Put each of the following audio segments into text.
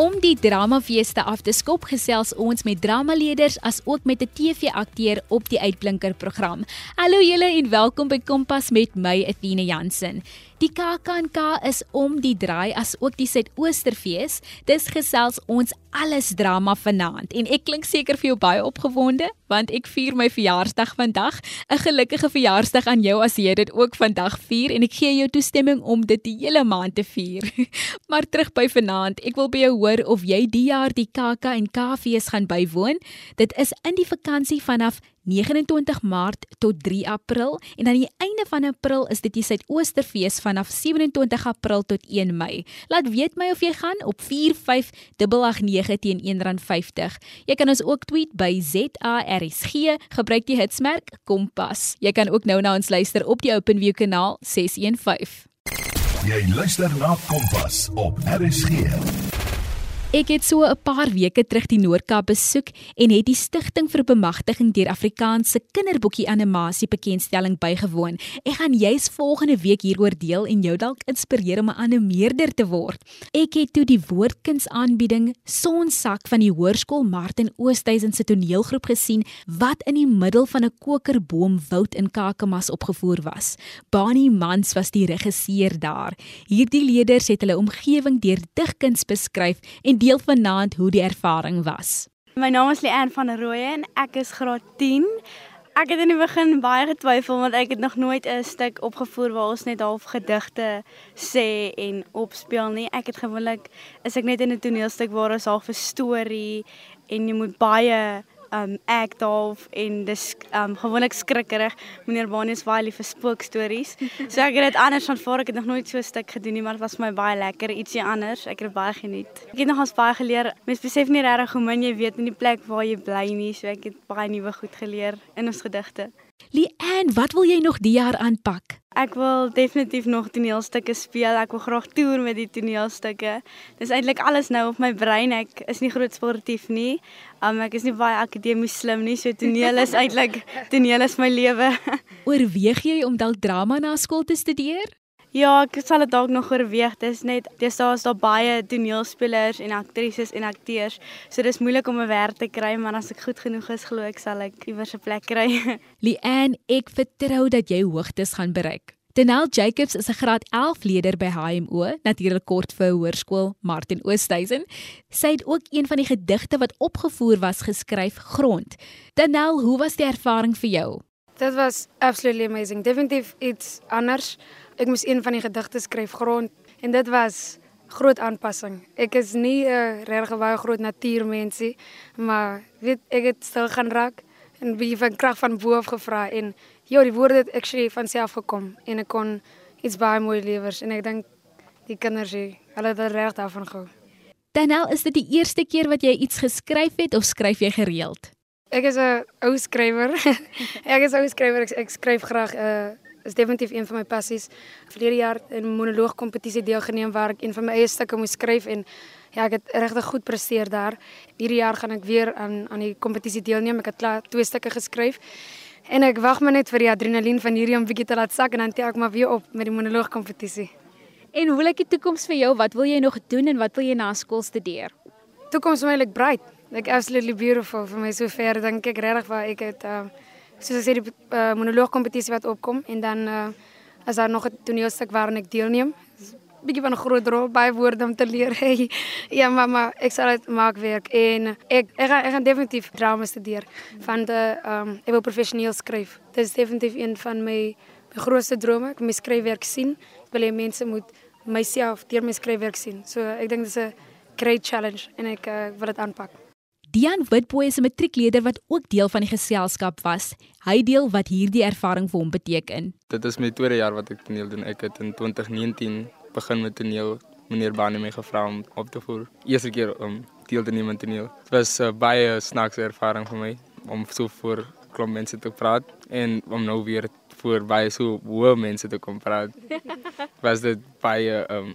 Om die dramafeeste af te skop, gesels ons met dramaleerders as ook met 'n TV-akteur op die Uitblinker program. Hallo julle en welkom by Kompas met my Athena Jansen. Die KAKNK is om die draai as ook die Suidoosterfees. Dis gesels ons alles drama vanaand en ek klink seker vir jou baie opgewonde want ek vier my verjaarsdag vandag. 'n Gelukkige verjaarsdag aan jou as jy dit ook vandag vier en ek gee jou toestemming om dit die hele maand te vier. maar terug by vanaand. Ek wil by jou hoor of jy die jaar die KAKNK fees gaan bywoon. Dit is in die vakansie vanaf 29 Maart tot 3 April en aan die einde van April is dit die Suidoosterfees vanaf 27 April tot 1 Mei. Laat weet my of jy gaan op 45889 teen R1.50. Jy kan ons ook tweet by ZARSG, gebruik die hitsmerk Kompas. Jy kan ook nou na ons luister op die OpenView kanaal 615. Jy luister na Kompas op RSG. Ek het so 'n paar weke terug die Noord-Kaap besoek en het die Stichting vir Bemagtiging deur Afrikaanse Kinderboekie Animasie bekendstelling bygewoon. Ek gaan juis volgende week hieroor deel en jou dalk inspireer om 'n animeerder te word. Ek het toe die woordkuns aanbieding Sonsak van die Hoërskool Martin Oosthuizen se toneelgroep gesien wat in die middel van 'n kokerboom woud in Kakamas opgevoer was. Bani Mans was die regisseur daar. Hierdie leerders het hulle omgewing deur digkuns beskryf en deel vanaand hoe die ervaring was. My naam is Leanne van Rooyen en ek is graad 10. Ek het in die begin baie getwyfel want ek het nog nooit 'n stuk opgevoer waar ons net half gedigte sê en opspeel nie. Ek het gewoonlik is ek net in 'n toneelstuk waar ons half 'n storie en jy moet baie um act half en dis um gewoonlik skrikkerig. Meneer Bani is baie lief vir spookstories. So ek het dit anders aanvaar. Ek het nog nooit so 'n stuk gedoen nie, maar dit was vir my baie lekker, ietsie anders. Ek het dit baie geniet. Ek het nogals baie geleer. Mens besef nie regtig hoe min jy weet in die plek waar jy bly nie. So ek het baie nuwe goed geleer in ons gedigte. Leanne, wat wil jy nog die jaar aanpak? Ek wil definitief nog toneelstukke speel. Ek wil graag toer met die toneelstukke. Dis eintlik alles nou op my brein. Ek is nie groot sportief nie. Um ek is nie baie akademies slim nie. So toneel is eintlik toneel is my lewe. Oorweeg jy om dalk drama na skool te studeer? Ja, ek sal dit dalk nog oorweeg. Dis net dis daar is daar baie toneelspelers en aktrises en akteurs. So dis moeilik om 'n werk te kry, maar as ek goed genoeg is, glo ek sal ek iewers 'n plek kry. Leanne, ek vertrou dat jy hoogtes gaan bereik. Denel Jacobs is 'n graad 11 leerder by HMO, natuurlik kort vir Hoërskool Martin Oosthuizen. Sy het ook een van die gedigte wat opgevoer was geskryf, Grond. Denel, hoe was die ervaring vir jou? Dit was absolutely amazing. Definitief iets anders ek moes een van die gedigte skryf grond en dit was groot aanpassing. Ek is nie 'n uh, regtig baie groot natuurmensie, maar weet ek het stil gaan raak en wie van krag van bo af gevra en ja, die woorde het actually van self gekom en ek kon iets baie mooi lewers en ek dink die kinders hier, hulle het reg daarvan gehou. Danel, is dit die eerste keer wat jy iets geskryf het of skryf jy gereeld? Ek is 'n ou skrywer. ek is 'n ou skrywer. Ek, ek skryf graag 'n uh, is definitief een van my passies. Verlede jaar in monoloog kompetisie deelgeneem waar ek een van my eie stukke moes skryf en ja, ek het regtig goed presteer daar. Hierdie jaar gaan ek weer aan aan die kompetisie deelneem. Ek het klaar twee stukke geskryf. En ek wag maar net vir die adrenalien van hierdie om bietjie te laat sak en dan tel ek maar weer op met die monoloog kompetisie. En hoe lyk die toekoms vir jou? Wat wil jy nog doen en wat wil jy na skool studeer? Toekoms vir my lyk bright. Like absolutely beautiful vir my sover dink ek regtig waar ek het uh, soos ek sê die uh, monoloogkompetisie wat opkom en dan uh, is daar nog 'n toneelstuk waarin ek deelneem. bietjie van 'n groot rol by woorde om te leer. Hey, ja mamma, ek sal dit maak werk en ek ek gaan, ek gaan definitief drama studeer van die ehm um, ek wil professioneel skryf. Dit is definitief een van my my grootste drome. Ek wil my skryfwerk sien. Ek wil hê mense moet myself deur my skryfwerk sien. So ek dink dit is 'n great challenge en ek uh, wil dit aanpak. Dian Witboy is 'n matriekleerder wat ook deel van die geselskap was. Hy deel wat hierdie ervaring vir hom beteken. Dit is my tweede jaar wat ek toneel doen. Ek het in 2019 begin met toneel. Meneer Bani my gevra om op te voer. Eerste keer om deel te neem aan toneel. Dit was 'n uh, baie snaakse ervaring vir my om so voor klomp mense te praat en om nou weer voor baie so hoë mense te kom praat. was dit baie um,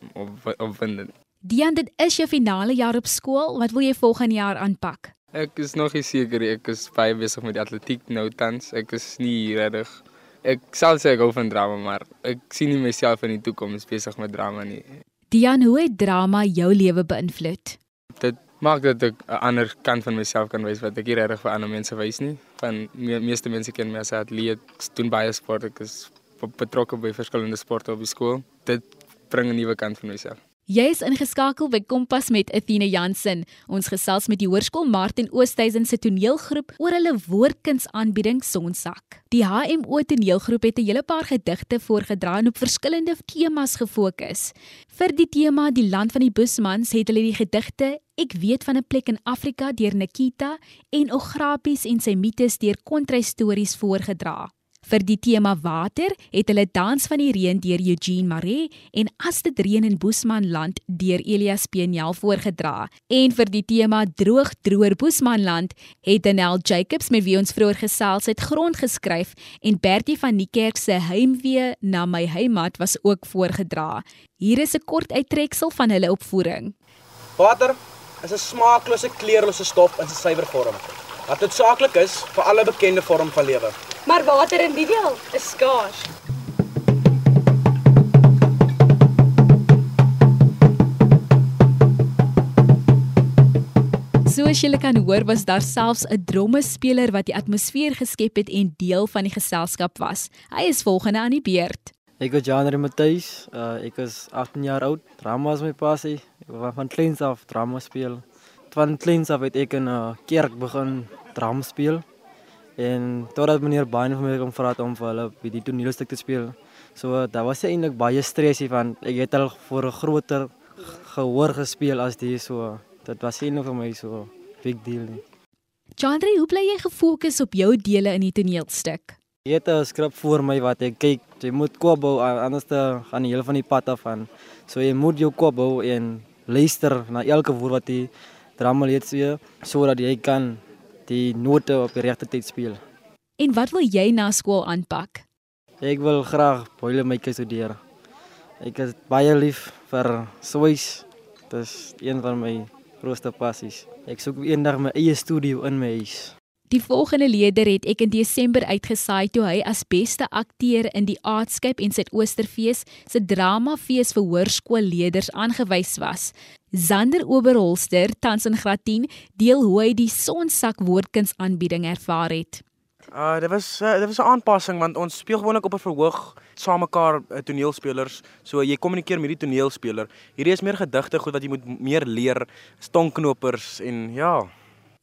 opwindend. Dian, dit is jou finale jaar op skool. Wat wil jy volgende jaar aanpak? Ek is nog nie seker nie. Ek is baie besig met die atletiek nou tans. Ek is nie regtig Ek sal sê ek hou van drama, maar ek sien nie myself in die toekoms besig met drama nie. Dian, hoe het drama jou lewe beïnvloed? maak dat ek 'n ander kant van myself kan wys wat ek nie regtig vir ander mense wys nie. Van me meeste mense ken my as 'n atleet, ek doen baie sport, ek is betrokke by verskillende sporte op die skool. Dit bring 'n nuwe kant van myself. Jy is ingeskakel by Kompas met Athena Jansen. Ons gesels met die Hoërskool Martin Oosthuizen se toneelgroep oor hulle woordkunsaanbieding Sonsak. Die HMO toneelgroep het 'n hele paar gedigte voorgedra en op verskillende temas gefokus. Vir die tema Die land van die Busmans het hulle die gedigte Ek weet van 'n plek in Afrika deur Nikita en Ograpies en sy mites deur Kontry Stories voorgedra. Vir die tema water het hulle Dans van die Reën deur Eugene Maree en As dit reën in Boesmanland deur Elias Peniel voorgedra. En vir die tema droog droër Boesmanland het Danel Jacobs met wie ons vroeër gesels het grond geskryf en Bertie van die kerk se Heimwee na my heimat was ook voorgedra. Hier is 'n kort uittreksel van hulle opvoering. Water is 'n smaaklose kleurlose stof in sy suiwer vorm. Wat noodsaaklik is vir alle bekende vorm van lewe maar water in die deel is skaars. Soos julle kan hoor, was daar selfs 'n drommespeler wat die atmosfeer geskep het en deel van die geselskap was. Hy is volgende aan die beurt. Ek is Janre Matthys. Uh, ek is 18 jaar oud. Drama is my passie. Ek wil van kleins af drama speel. Van kleins af het ek in 'n uh, kerk begin drama speel. En totdat meneer Bain vir my kom vra om vir hulle by die toneelstuk te speel. So daar was eintlik baie stresie van ek het al vir 'n groter gehoor gespeel as die so. Dit was nie vir my so big deal nie. Chandri, hoe bly jy gefokus op jou dele in die toneelstuk? Jy het 'n skrip voor my wat ek kyk, jy moet kop bou anders dan gaan die hele van die pad af aan. So jy moet jou kop bou en luister na elke woord wat die drama leer sê sodat jy kan die note op die regte tyd speel. En wat wil jy na skool aanpak? Ek wil graag boilermaker studeer. Ek is baie lief vir Swiss. Dit is een van my grootste passies. Ek soek eendag my eie studio in my huis. Die volgende leder het ek in Desember uitgesaai toe hy as beste akteur in die Aardskyp en Suidoosterfees se dramafees vir hoërskoolleerders aangewys was. Zander Oberholster, tans in graad 10, deel hoe hy die sonsak woordkuns aanbieding ervaar het. Uh dit was uh, dit was 'n aanpassing want ons speel gewoonlik op 'n verhoog saam mekaar uh, toneelspelers. So jy kommunikeer met die toneelspeler. Hierdie is meer gedigte goed wat jy moet meer leer, stonknopers en ja.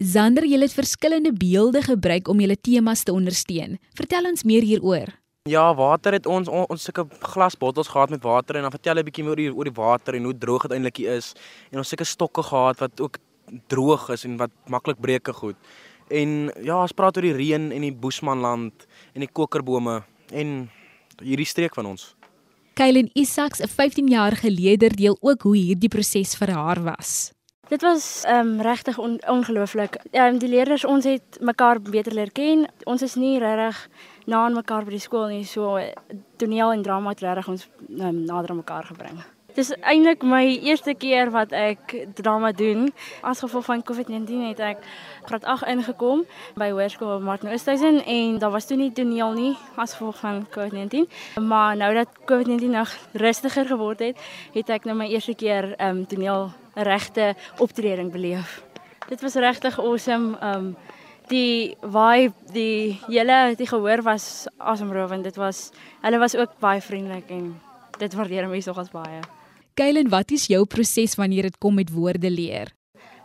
Zander, jy het verskillende beelde gebruik om julle temas te ondersteun. Vertel ons meer hieroor. Ja, water het ons on, ons sulke glasbottels gehad met water en dan vertel 'n bietjie meer oor die, oor die water en hoe droog dit eintlik is. En ons sulke stokke gehad wat ook droog is en wat maklik breuke goed. En ja, ons praat oor die reën en die Boesmanland en die kokerbome en hierdie streek van ons. Kylen Isaacs, 'n 15-jarige leerder, deel ook hoe hierdie proses vir haar was. Dit was um, regtig on, ongelooflik. Um, die leerders ons het mekaar beter leer ken. Ons is nie regtig na aan mekaar by die skool nie. So toneel en drama het regtig ons um, nader aan mekaar gebring. Dit is eintlik my eerste keer wat ek drama doen. As gevolg van COVID-19 het ek graad 8 ingekom by Hoërskool Martin Oosthuizen en daar was toe nie toneel nie as gevolg van COVID-19. Maar nou dat COVID-19 nog rustiger geword het, het ek nou my eerste keer ehm um, toneel regte optreding beleef. Dit was regtig awesome. Um, die vibe, die hele die gehoor was asemrowend. Dit was hulle was ook baie vriendelik en dit waardeer mense nogals baie. Kylen, wat is jou proses wanneer dit kom met woorde leer?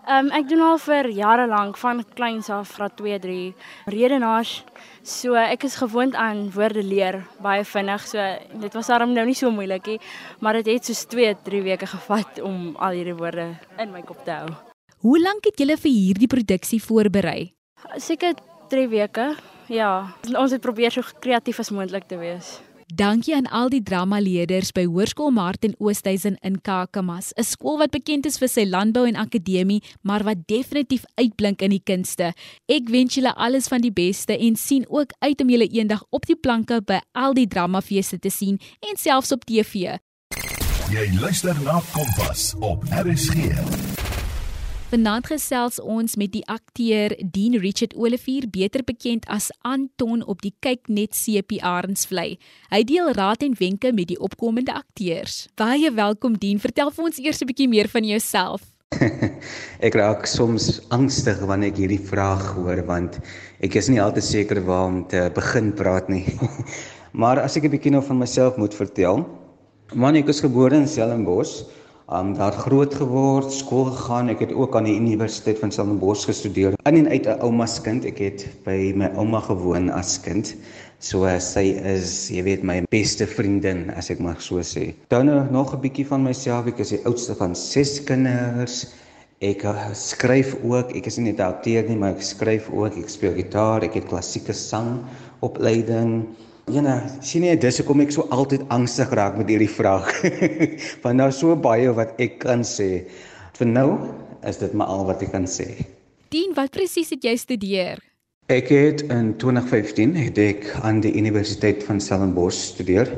Um, ek doen al vir jare lank van kleins af graad 2, 3 redenaars. So ek is gewoond aan woorde leer baie vinnig. So dit was daarom nou nie so moeilik nie, maar dit het soos 2, 3 weke gevat om al hierdie woorde in my kop te hou. Hoe lank het julle vir hierdie produksie voorberei? Seker 3 weke. Ja, ons het probeer so kreatief as moontlik te wees. Dankie aan al die dramaleerders by Hoërskool Martin Oosthuizen in Kakamas, 'n skool wat bekend is vir sy landbou en akademie, maar wat definitief uitblink in die kunste. Ek wens julle alles van die beste en sien ook uit om julle eendag op die planke by al die dramafeeste te sien en selfs op TV. Jy luister na Kompas op RSG. Vanaand gesels ons met die akteur Dean Richard Olivier, beter bekend as Anton op die Kyk Net CP Arensvlei. Hy deel raad en wenke met die opkomende akteurs. Baie welkom Dean, vertel vir ons eers 'n bietjie meer van jouself. ek raak soms angstig wanneer ek hierdie vraag hoor want ek is nie altyd seker waar om te begin praat nie. maar as ek 'n bietjie nou van myself moet vertel, man ek is gebore in Stellenbosch, um daar groot geword, skool gegaan. Ek het ook aan die Universiteit van Stellenbosch gestudeer. In en uit 'n ouma se kind. Ek het by my ouma gewoon as kind. So uh, sy is, jy weet, my beste vriendin as ek mag so sê. Dan nou nog 'n bietjie van myself. Ek is die oudste van 6 kinders. Ek uh, skryf ook. Ek is nie net 'n akteur nie, maar ek skryf ook. Ek speel gitaar. Ek het klassieke sang opleiding. Ja, nee, sien jy, dis hoekom ek so altyd angstig raak met hierdie vraag. Want nou so baie wat ek kan sê. Vir nou is dit maar al wat ek kan sê. Dien, wat presies het jy studeer? Ek het in 2015 het ek aan die Universiteit van Stellenbosch studeer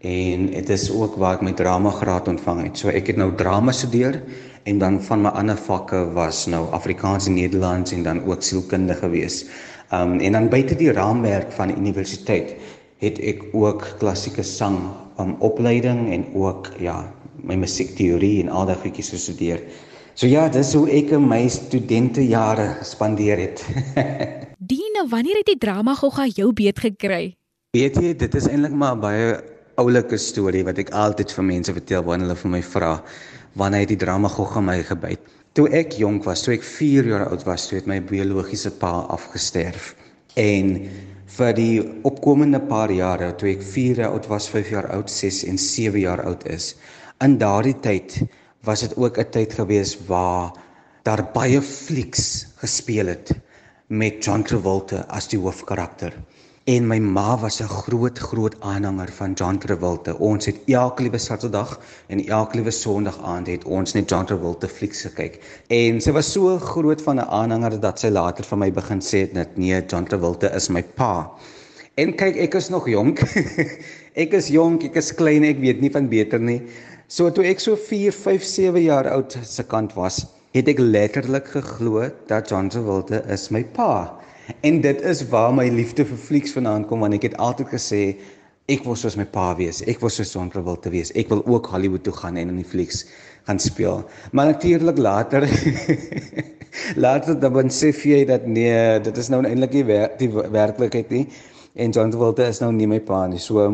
en dit is ook waar ek my drama graad ontvang het. So ek het nou drama studeer en dan van my ander vakke was nou Afrikaans en Nederlands en dan ook sielkunde gewees. Um en dan buite die raamwerk van die universiteit het ek ook klassieke sang um, opleiding en ook ja, my musiekteorie en al daai goedjies gestudeer. So ja, dis hoe ek my studentejare spandeer het. Dina, wanneer het die drama gogga jou beet gekry? Weet jy, dit is eintlik maar baie oulike storie wat ek altyd vir mense vertel wanneer hulle vir my vra wanneer het die drama gogga my gebyt. Toe ek jonk was, toe ek 4 jaar oud was, toe het my biologiese pa afgesterf. En vir die opkomende paar jare toe ek 4 jaar oud was, 5 jaar oud, 6 en 7 jaar oud is. In daardie tyd was dit ook 'n tyd gewees waar daar baie flieks gespeel het met John Travolta as die hoofkarakter. En my ma was 'n groot groot aanhanger van John Travolta. Ons het elke liewe Saterdag en elke liewe Sondag aand het ons net John Travolta flieks gekyk. En sy was so groot van 'n aanhanger dat sy later vir my begin sê het net nee, John Travolta is my pa. En kyk, ek is nog jonk. ek is jonk, ek is klein, ek weet nie van beter nie. So toe ek so 4, 5, 7 jaar oud se kant was, het ek letterlik geglo dat John Travolta is my pa. En dit is waar my liefde vir flieks vandaan kom want ek het altyd gesê ek wil soos my pa wees. Ek wil soos John Travolta wees. Ek wil ook Hollywood toe gaan en in die flieks gaan speel. Maar natuurlik later later dan sê jy dat nee, dit is nou eintlik nie wer die werklikheid nie. En John Travolta is nou nie my pa nie. So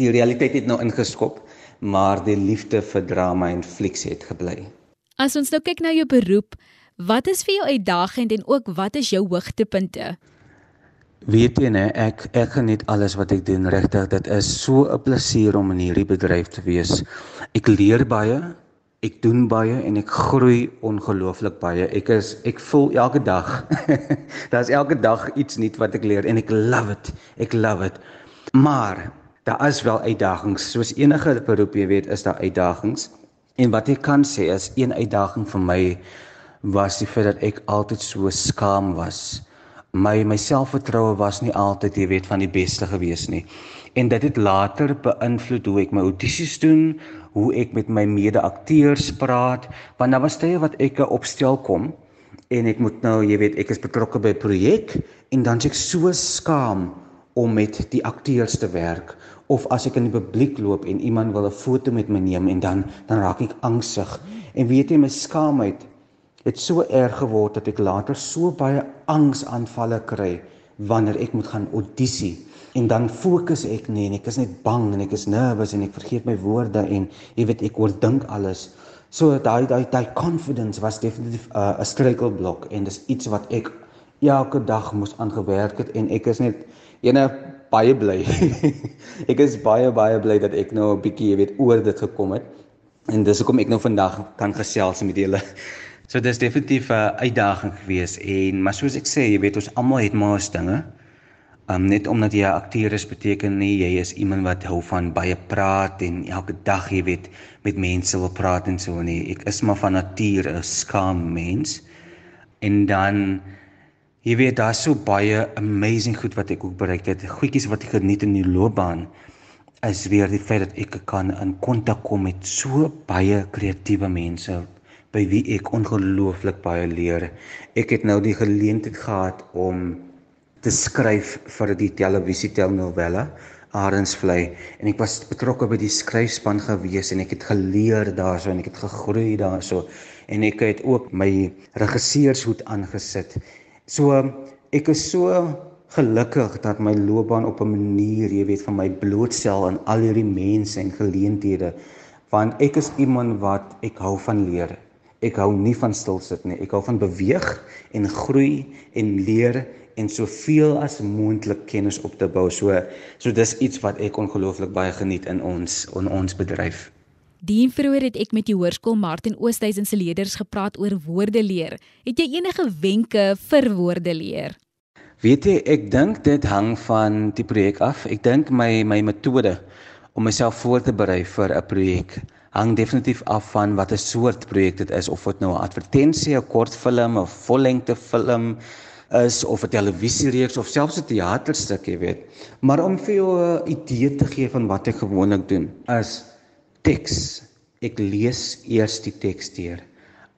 die realiteit het nou ingeskop, maar die liefde vir drama en flieks het gebly. As ons nou kyk na jou beroep, Wat is vir jou uitdagend en ook wat is jou hoogtepunte? Weet jy nee, ek ek geniet alles wat ek doen regtig. Dit is so 'n plesier om in hierdie bedryf te wees. Ek leer baie, ek doen baie en ek groei ongelooflik baie. Ek is ek voel elke dag. Daar's elke dag iets nuut wat ek leer en ek love it. Ek love it. Maar daar is wel uitdagings. Soos enige beroep jy weet, is daar uitdagings. En wat ek kan sê is een uitdaging vir my was die feit dat ek altyd so skaam was. My my selfvertroue was nie altyd, jy weet, van die beste gewees nie. En dit het later beïnvloed hoe ek my audisies doen, hoe ek met my mede-akteurs praat, want daar was tye wat ek opstel kom en ek moet nou, jy weet, ek is betrokke by 'n projek en dan s'ek so skaam om met die akteurs te werk of as ek in die publiek loop en iemand wil 'n foto met my neem en dan dan raak ek angstig. En weet jy my skaamheid het so erg geword dat ek later so baie angsaanvalle kry wanneer ek moet gaan audisie en dan fokus ek nie en ek is net bang en ek is nervous en ek vergeet my woorde en jy weet ek oordink alles. So daai daai daai confidence was definitief 'n uh, struikelblok en dis iets wat ek elke dag moes aangewerk het en ek is net ene baie bly. Ek is baie baie bly dat ek nou 'n bietjie jy weet oor dit gekom het. En dis hoekom ek nou vandag kan gesels met julle So dis definitief 'n uitdaging gewees en maar soos ek sê, jy weet ons almal het maar dinge. Um net omdat jy 'n akteur is beteken nie jy is iemand wat hou van baie praat en elke dag jy weet met mense wil praat en so nie. Ek is maar van nature 'n skaam mens. En dan jy weet daar's so baie amazing goed wat ek ook bereik het. Goedjies wat ek geniet in die loopbaan is weer die feit dat ek kan in kontak kom met so baie kreatiewe mense by wie ek ongelooflik baie leer. Ek het nou die geleentheid gehad om te skryf vir die televisie telenovela Arendsvlei en ek was betrokke by die skryfspan gewees en ek het geleer daarso en ek het gegroei daarso en ek het ook my regisseurshoed aangesit. So ek is so gelukkig dat my loopbaan op 'n manier, jy weet, van my blootstel aan al hierdie mense en geleenthede want ek is iemand wat ek hou van leer. Ek hou nie van stil sit nie. Ek hou van beweeg en groei en leer en soveel as moontlik kennis op te bou. So so dis iets wat ek ongelooflik baie geniet in ons in ons bedryf. Dien vroeër het ek met die hoërskool Martin Oosthuizen se leerders gepraat oor woordeleer. Het jy enige wenke vir woordeleer? Weet jy, ek dink dit hang van die projek af. Ek dink my my metode om myself voor te berei vir 'n projek hang definitief af van watter soort projek dit is of dit nou 'n advertensie, 'n kortfilm of vollengte film is of 'n televisiereeks of selfs 'n teaterstuk, jy weet. Maar om vir jou 'n idee te gee van wat ek gewoonlik doen, is teks. Ek lees eers die teks deur.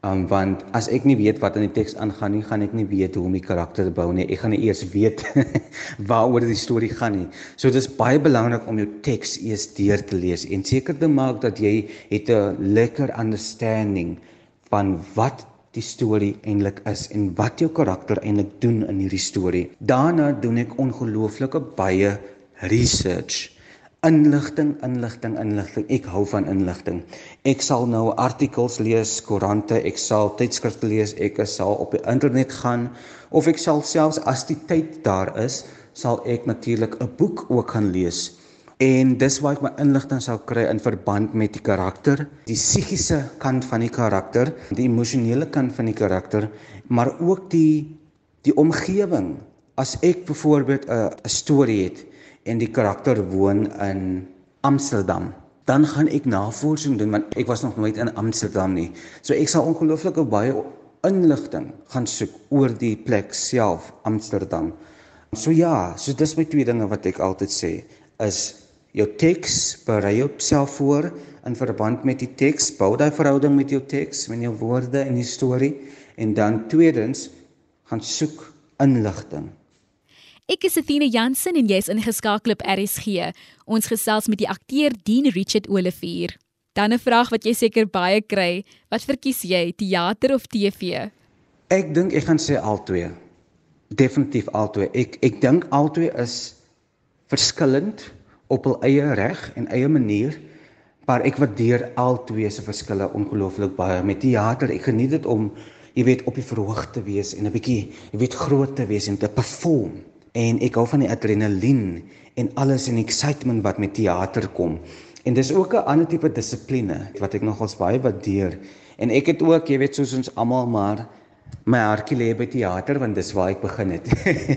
Um want as ek nie weet wat in die teks aangaan nie, gaan ek nie weet hoe om die karakter te bou nie. Ek gaan nie eers weet waaroor die storie gaan nie. So dit is baie belangrik om jou teks eers deur te lees en seker te maak dat jy het 'n lekker understanding van wat die storie eintlik is en wat jou karakter eintlik doen in hierdie storie. Daarna doen ek ongelooflike baie research inligting inligting inligting. Ek hou van inligting. Ek sal nou artikels lees koerante ek sal tydskrifte lees ek sal op die internet gaan of ek sal selfs as die tyd daar is sal ek natuurlik 'n boek ook gaan lees. En dis waar ek my inligting sal kry in verband met die karakter die psigiese kant van die karakter die emosionele kant van die karakter maar ook die die omgewing as ek byvoorbeeld 'n storie het en die karakter woon in Amsterdam. Dan gaan ek navorsing doen want ek was nog nooit in Amsterdam nie. So ek sal ongelooflike baie inligting gaan soek oor die plek self, Amsterdam. So ja, so dis my twee dinge wat ek altyd sê is jou teks, berei jouself voor in verband met die teks, bou daai verhouding met jou teks, met jou woorde en die storie en dan tweedens gaan soek inligting Ek is Athena Jansen en jy's ingeskakel op RSG. Ons gesels met die akteur Dean Richard Olivier. Dan 'n vraag wat jy seker baie kry, wat verkies jy, teater of TV? Ek dink ek gaan sê albei. Definitief albei. Ek ek dink albei is verskillend op hul eie reg en eie manier, maar ek waardeer albei se verskille ongelooflik baie. Met teater, ek geniet dit om jy weet op die verhoog te wees en 'n bietjie jy weet groot te wees en te perform en ek hou van die adrenalien en alles en excitement wat met teater kom. En dis ook 'n ander tipe dissipline wat ek nogals baie waardeer. En ek het ook, jy weet, soos ons almal maar my hartjie lê by teater want dis waar ek begin het.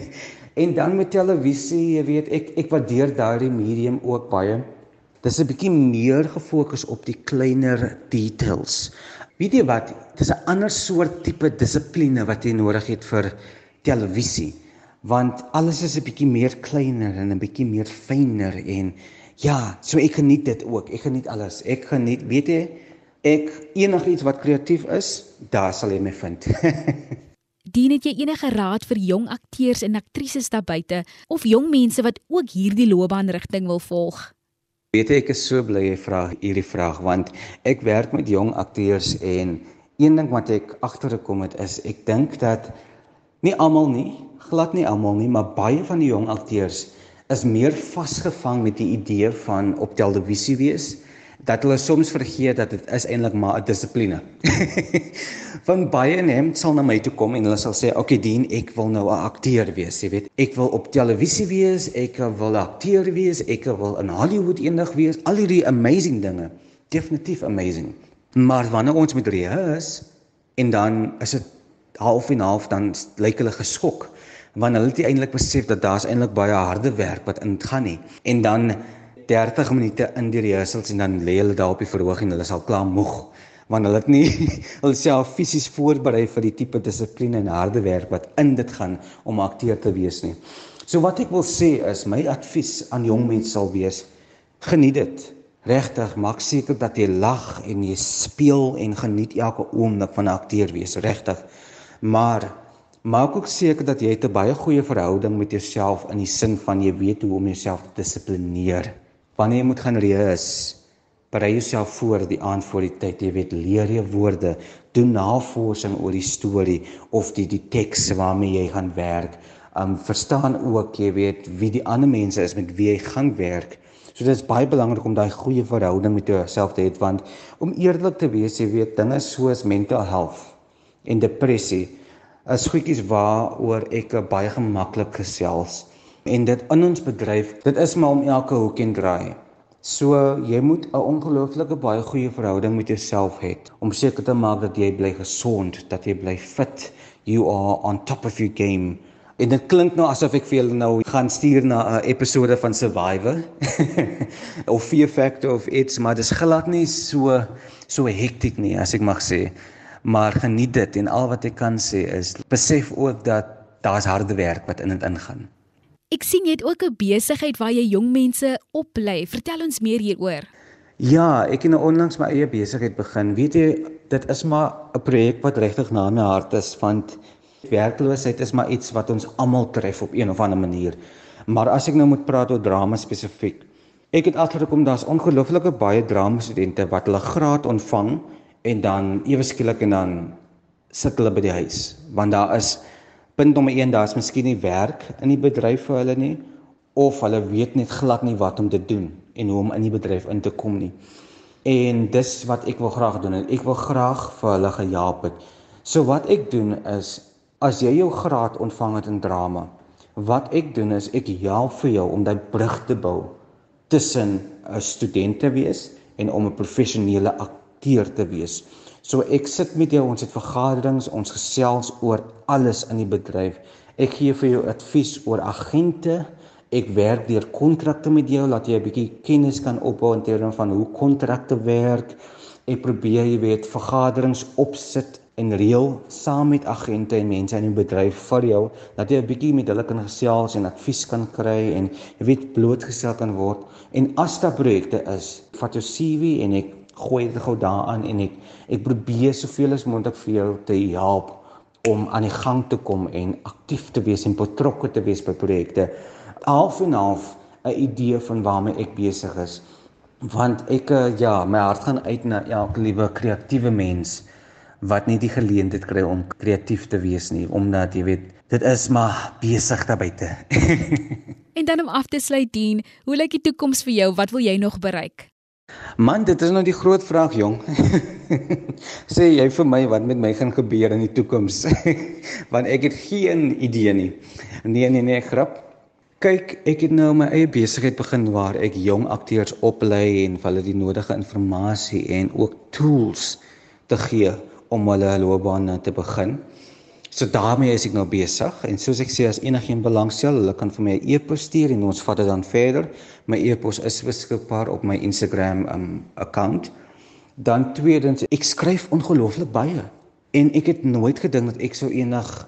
en dan met televisie, jy weet, ek ek waardeer daardie medium ook baie. Dis 'n bietjie meer gefokus op die kleiner details. Weet jy wat? Dis 'n ander soort tipe dissipline wat jy nodig het vir televisie want alles is 'n bietjie meer kleiner en 'n bietjie meer fyner en ja, so ek geniet dit ook. Ek geniet alles. Ek geniet, weet jy, ek enigiets wat kreatief is, daar sal jy my vind. Dien het jy enige raad vir jong akteurs en aktrises daar buite of jong mense wat ook hierdie loopbaanrigting wil volg? Weet jy, ek is so bly jy vra hierdie vraag want ek werk met jong akteurs en een ding wat ek agtergekom het is ek dink dat nie almal nie glad nie almal nie, maar baie van die jong akteurs is meer vasgevang met die idee van op televisie wees dat hulle soms vergeet dat dit is eintlik maar 'n dissipline. van baie neem sal na my toe kom en hulle sal sê, "Oké, okay, Dien, ek wil nou 'n akteur wees, jy weet. Ek wil op televisie wees, ek wil 'n akteur wees, ek wil in Hollywood eendag wees, al hierdie amazing dinge. Definitief amazing. Maar wanneer ons met rehears en dan is dit half en half dan lyk hulle geskok want hulle het eintlik besef dat daar's eintlik baie harde werk wat ingaan nie. En dan 30 minute in die rehearsals en dan lê hulle daar op die verhoog en hulle is al klaar moeg want hulle het nie hulself fisies voorberei vir die tipe dissipline en harde werk wat in dit gaan om akteur te wees nie. So wat ek wil sê is my advies aan jong mense sal wees: geniet dit. Regtig, maak seker dat jy lag en jy speel en geniet elke oomblik van 'n akteur wees, regtig. Maar Maak ook seker dat jy 'n baie goeie verhouding met jouself in die sin van jy weet hoe om jouself te dissiplineer. Wanneer jy moet gaan reis, berei jouself voor die aand voor die tyd. Jy weet, leer jy woorde, doen navorsing oor die storie of die die teks waarmee jy gaan werk. Um verstaan ook, jy weet, wie die ander mense is met wie jy gaan werk. So dit is baie belangrik om daai goeie verhouding met jouself te hê want om eerlik te wees, jy weet, dinge soos mental health en depressie is goedjies waaroor ek baie gemaklik gesels. En dit in ons bedryf dit is maar om elke hoek en draai. So jy moet 'n ongelooflike baie goeie verhouding met jouself hê om seker te maak dat jy bly gesond dat jy bly fit. You are on top of your game. En dit klink nou asof ek vir julle nou gaan stuur na 'n episode van Survivor of Fear Factor of iets maar dit is glad nie so so hektiek nie as ek mag sê maar geniet dit en al wat ek kan sê is besef ook dat daar's harde werk wat in dit ingaan. Ek sien jy het ook 'n besigheid waar jy jong mense oplei. Vertel ons meer hieroor. Ja, ek het nou onlangs my eie besigheid begin. Weet jy, dit is maar 'n projek wat regtig na my hart is want werkloosheid is maar iets wat ons almal tref op een of ander manier. Maar as ek nou moet praat oor drama spesifiek, ek het agtergekom daar's ongelooflike baie drama studente wat hulle graad ontvang en dan ewe skielik en dan sit hulle by die huis. Want daar is punt nommer 1 daar's miskien nie werk in die bedryf vir hulle nie of hulle weet net glad nie wat om te doen en hoe om in die bedryf in te kom nie. En dis wat ek wil graag doen ek wil graag vir hulle gehelp het. So wat ek doen is as jy jou graad ontvang het in drama wat ek doen is ek help vir jou om daai brug te bou tussen 'n student te wees en om 'n professionele akteur te wees. So ek sit met jou, ons het vergaderings, ons gesels oor alles in die bedryf. Ek gee vir jou advies oor agente. Ek werk deur kontrakte met jou laat jy 'n bietjie kennis kan opbou in terme van hoe kontrakte werk. Ek probeer jy weet vergaderings opsit en reël saam met agente en mense in die bedryf vir jou dat jy 'n bietjie met hulle kan gesels en advies kan kry en jy weet blootgestel kan word. En as daar projekte is, vat jou CV en ek gooi dit gou daaraan en ek ek probeer soveel as moontlik vir jou te help om aan die gang te kom en aktief te wees en betrokke te wees by projekte. Half en half 'n idee van waarmee ek besig is. Want ek eh, ja, my hart gaan uit na elke liewe kreatiewe mens wat nie die geleentheid kry om kreatief te wees nie, omdat jy weet, dit is maar besig daar buite. en dan om af te sluit dien, hoe lyk die toekoms vir jou? Wat wil jy nog bereik? Man, dit is nou die groot vraag, jong. Sê jy vir my wat met my gaan gebeur in die toekoms? Want ek het geen idee nie. Nee, nee, nee, grap. Kyk, ek het nou my eie besigheid begin waar ek jong akteurs oplei en hulle die nodige inligting en ook tools te gee om hulle loopbaan te begin. So daarmee is ek nou besig en soos ek sê as enigiemand belangstel, hulle kan vir my 'n e-pos stuur en ons vat dit dan verder. My e-pos is beskikbaar op my Instagram um account. Dan tweedens, ek skryf ongelooflik baie en ek het nooit gedink dat ek sou enig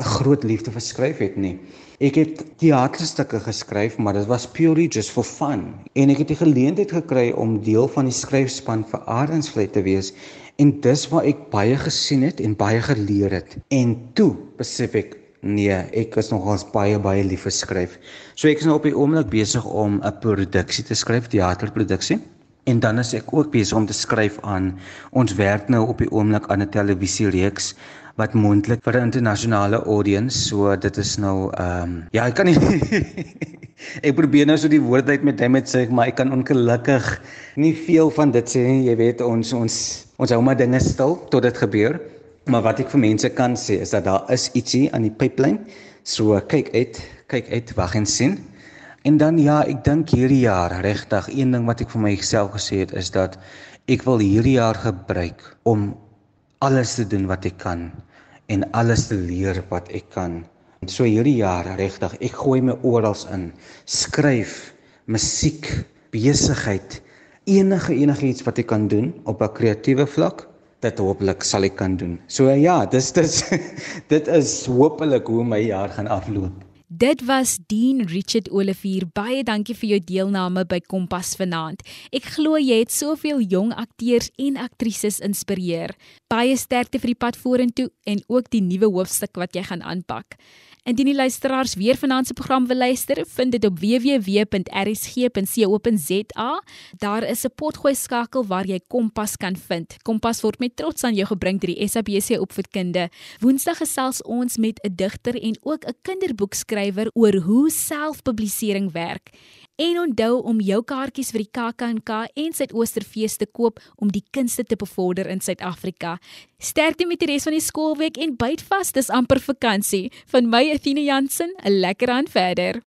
'n groot liefde vir skryf het nie. Ek het teaterstukke geskryf, maar dit was purely just for fun. En ek het die geleentheid gekry om deel van die skryfspan vir Arendsvlei te wees en dis waar ek baie gesien het en baie geleer het. En toe besef ek Nee, ek is nogals baie baie lief vir skryf. So ek is nou op die oomblik besig om 'n produksie te skryf, teaterproduksie. En dan is ek ook besig om te skryf aan ons werk nou op die oomblik aan 'n televisiereeks wat moontlik vir 'n internasionale audience. So dit is nou ehm um, ja, ek kan nie Ek probeer nou so die woord uit met hom sê, maar ek kan ongelukkig nie veel van dit sê nie. Jy weet ons ons ons hou maar dinge stil tot dit gebeur. Maar wat ek vir mense kan sê is dat daar is ietsie aan die pipeline. So kyk uit, kyk uit, wag en sien. En dan ja, ek dink hierdie jaar regtig een ding wat ek vir myself gesê het is dat ek wil hierdie jaar gebruik om alles te doen wat ek kan en alles te leer wat ek kan. So hierdie jaar regtig, ek gooi my oral in. Skryf, musiek, besigheid, enige enigiets wat ek kan doen op 'n kreatiewe vlak dit hopelik sal ek kan doen. So ja, dis dis dit is hopelik hoe my jaar gaan afloop. Dit was Dean Richard Olivier. Baie dankie vir jou deelname by Kompas vanaand. Ek glo jy het soveel jong akteurs en aktrises inspireer. Baie sterkte vir die pad vorentoe en ook die nuwe hoofstuk wat jy gaan aanpak. Indien die luisteraars weer vanaand se program wil luister, vind dit op www.rsg.co.za. Daar is 'n potgooi skakel waar jy Kompas kan vind. Kompas word met trots aan jou gebring deur die SABC Opvoedkunde. Woensdag gesels ons met 'n digter en ook 'n kinderboekskrywer oor hoe selfpublisering werk. En onthou om jou kaartjies vir die KAKNK en Suidoosterfees te koop om die kunste te bevorder in Suid-Afrika. Sterkte met die res van die skoolweek en byt vas, dis amper vakansie. Van my Athena Jansen, 'n lekker aan verder.